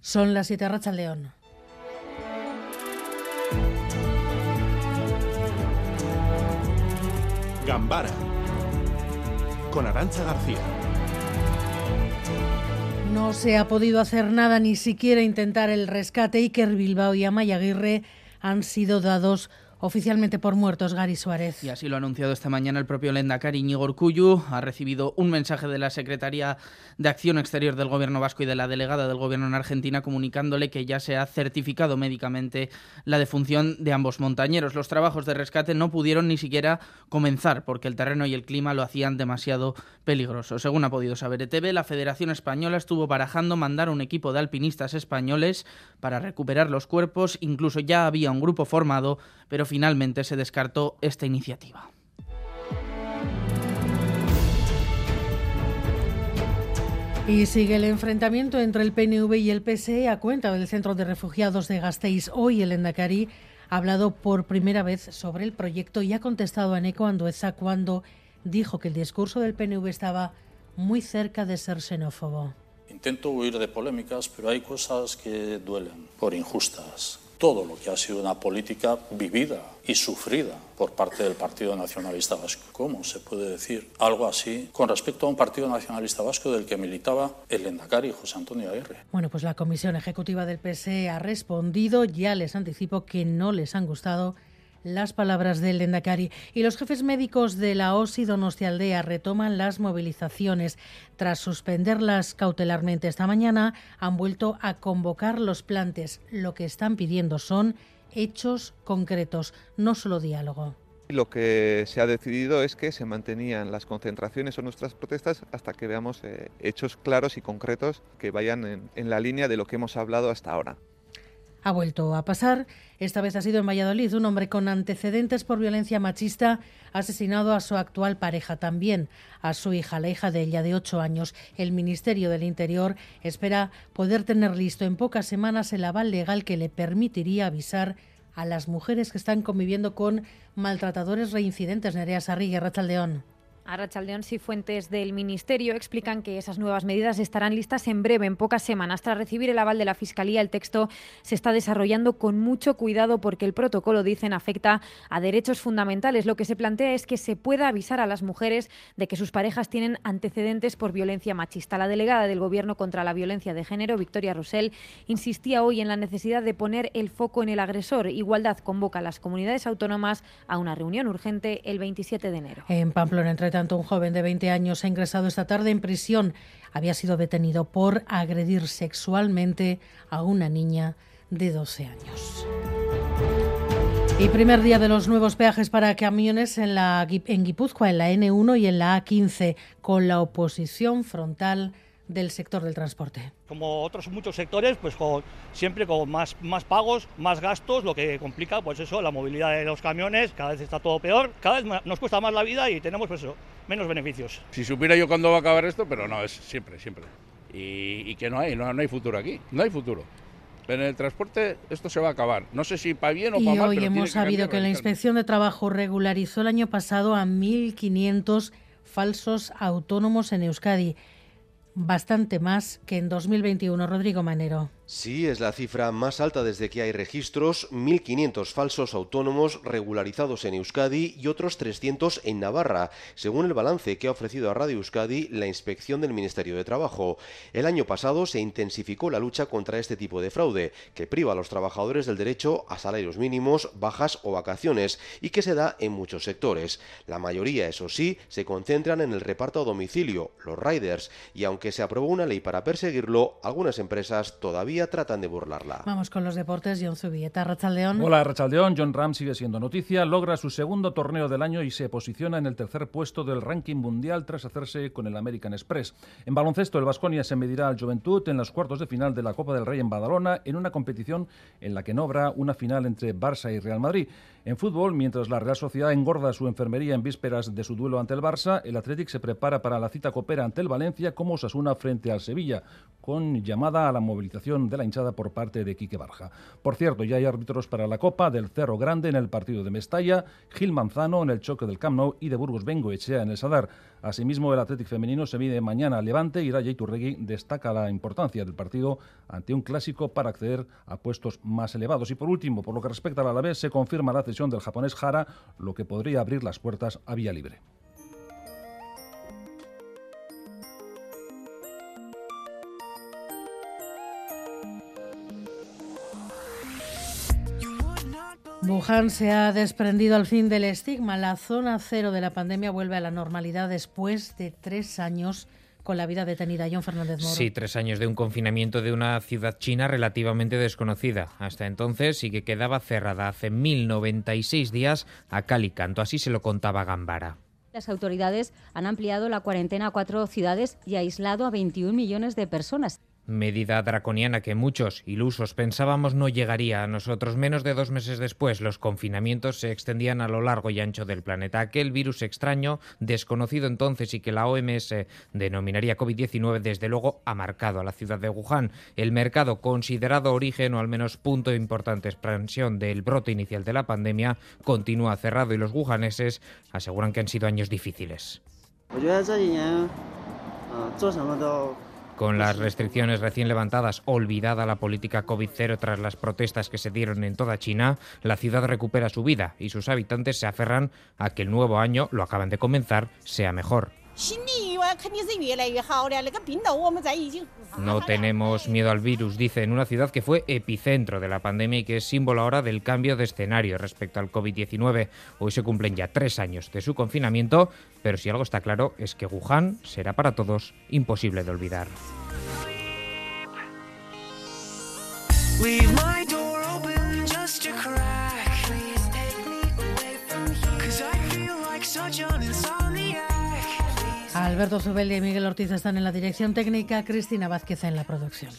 Son las siete Racha León. Gambara con Arancha García. No se ha podido hacer nada, ni siquiera intentar el rescate. Iker Bilbao y Amaya Aguirre han sido dados oficialmente por muertos Gary Suárez. Y así lo ha anunciado esta mañana el propio Lendakari Íñigo. Ha recibido un mensaje de la Secretaría de Acción Exterior del Gobierno Vasco y de la delegada del Gobierno en Argentina comunicándole que ya se ha certificado médicamente la defunción de ambos montañeros. Los trabajos de rescate no pudieron ni siquiera comenzar porque el terreno y el clima lo hacían demasiado peligroso. Según ha podido saber ETV, la Federación Española estuvo barajando mandar un equipo de alpinistas españoles para recuperar los cuerpos. Incluso ya había un grupo formado, pero finalmente se descartó esta iniciativa. Y sigue el enfrentamiento entre el PNV y el PSE a cuenta del Centro de Refugiados de Gasteiz. Hoy el Endacari ha hablado por primera vez sobre el proyecto y ha contestado a Neko Andueza cuando dijo que el discurso del PNV estaba muy cerca de ser xenófobo. Intento huir de polémicas, pero hay cosas que duelen, por injustas todo lo que ha sido una política vivida y sufrida por parte del Partido Nacionalista Vasco. ¿Cómo se puede decir algo así con respecto a un Partido Nacionalista Vasco del que militaba el Endacari José Antonio Aguirre? Bueno, pues la Comisión Ejecutiva del PSE ha respondido, ya les anticipo que no les han gustado las palabras del Lendakari. Y los jefes médicos de la OSI Donostialdea retoman las movilizaciones. Tras suspenderlas cautelarmente esta mañana, han vuelto a convocar los plantes. Lo que están pidiendo son hechos concretos, no solo diálogo. Lo que se ha decidido es que se mantenían las concentraciones o nuestras protestas hasta que veamos eh, hechos claros y concretos que vayan en la línea de lo que hemos hablado hasta ahora ha vuelto a pasar. Esta vez ha sido en Valladolid. Un hombre con antecedentes por violencia machista asesinado a su actual pareja, también a su hija, la hija de ella de ocho años. El Ministerio del Interior espera poder tener listo en pocas semanas el aval legal que le permitiría avisar a las mujeres que están conviviendo con maltratadores reincidentes. Nerea Sarri, Rachaldeón. Arrachaldeón y fuentes del Ministerio explican que esas nuevas medidas estarán listas en breve, en pocas semanas. Tras recibir el aval de la Fiscalía, el texto se está desarrollando con mucho cuidado porque el protocolo, dicen, afecta a derechos fundamentales. Lo que se plantea es que se pueda avisar a las mujeres de que sus parejas tienen antecedentes por violencia machista. La delegada del Gobierno contra la violencia de género, Victoria Rosell, insistía hoy en la necesidad de poner el foco en el agresor. Igualdad convoca a las comunidades autónomas a una reunión urgente el 27 de enero. En Pamplona, entre tanto, un joven de 20 años ha ingresado esta tarde en prisión. Había sido detenido por agredir sexualmente a una niña de 12 años. Y primer día de los nuevos peajes para camiones en, la, en Guipúzcoa, en la N1 y en la A15, con la oposición frontal del sector del transporte. Como otros muchos sectores, pues siempre con más, más pagos, más gastos, lo que complica pues eso, la movilidad de los camiones, cada vez está todo peor, cada vez nos cuesta más la vida y tenemos pues eso, menos beneficios. Si supiera yo cuándo va a acabar esto, pero no, es siempre, siempre. Y, que no hay, no, no hay futuro aquí, no hay futuro. En el transporte esto se va a acabar. No sé si para bien o para mal. Y hoy hemos sabido que la Inspección de Trabajo regularizó el año pasado a 1.500 falsos autónomos en Euskadi bastante más que en 2021. Rodrigo Manero. Sí, es la cifra más alta desde que hay registros, 1.500 falsos autónomos regularizados en Euskadi y otros 300 en Navarra, según el balance que ha ofrecido a Radio Euskadi la inspección del Ministerio de Trabajo. El año pasado se intensificó la lucha contra este tipo de fraude, que priva a los trabajadores del derecho a salarios mínimos, bajas o vacaciones, y que se da en muchos sectores. La mayoría, eso sí, se concentran en el reparto a domicilio, los riders, y aunque se aprobó una ley para perseguirlo, algunas empresas todavía tratan de burlarla. Vamos con los deportes, John Zubieta, Rachaldeón. Hola, Rachaldeón. John Ram sigue siendo noticia, logra su segundo torneo del año y se posiciona en el tercer puesto del ranking mundial tras hacerse con el American Express. En baloncesto, el Vasconia se medirá al Juventud en los cuartos de final de la Copa del Rey en Badalona, en una competición en la que no habrá una final entre Barça y Real Madrid. En fútbol, mientras la Real Sociedad engorda su enfermería en vísperas de su duelo ante el Barça, el Athletic se prepara para la cita copera ante el Valencia como Osasuna frente al Sevilla con llamada a la movilización de la hinchada por parte de Quique Barja. Por cierto, ya hay árbitros para la Copa del Cerro Grande en el partido de Mestalla, Gil Manzano en el choque del Camp Nou y de Burgos Bengo Echea en el Sadar. Asimismo, el Atlético femenino se mide mañana a Levante y Raya Iturregui destaca la importancia del partido ante un clásico para acceder a puestos más elevados. Y por último, por lo que respecta al Alavés, se confirma la cesión del japonés Jara, lo que podría abrir las puertas a vía libre. Wuhan se ha desprendido al fin del estigma. La zona cero de la pandemia vuelve a la normalidad después de tres años con la vida detenida. John Fernández Moro. Sí, tres años de un confinamiento de una ciudad china relativamente desconocida. Hasta entonces y que quedaba cerrada hace 1096 días a cal y canto. Así se lo contaba Gambara. Las autoridades han ampliado la cuarentena a cuatro ciudades y aislado a 21 millones de personas medida draconiana que muchos ilusos pensábamos no llegaría a nosotros. Menos de dos meses después, los confinamientos se extendían a lo largo y ancho del planeta. Aquel virus extraño, desconocido entonces y que la OMS denominaría COVID-19, desde luego ha marcado a la ciudad de Wuhan. El mercado, considerado origen o al menos punto de importante expansión del brote inicial de la pandemia, continúa cerrado y los wuhaneses aseguran que han sido años difíciles. Con las restricciones recién levantadas, olvidada la política COVID-0 tras las protestas que se dieron en toda China, la ciudad recupera su vida y sus habitantes se aferran a que el nuevo año, lo acaban de comenzar, sea mejor. No tenemos miedo al virus, dice, en una ciudad que fue epicentro de la pandemia y que es símbolo ahora del cambio de escenario respecto al COVID-19. Hoy se cumplen ya tres años de su confinamiento, pero si algo está claro es que Wuhan será para todos imposible de olvidar. Alberto Zubeldi y Miguel Ortiz están en la dirección técnica, Cristina Vázquez en la producción.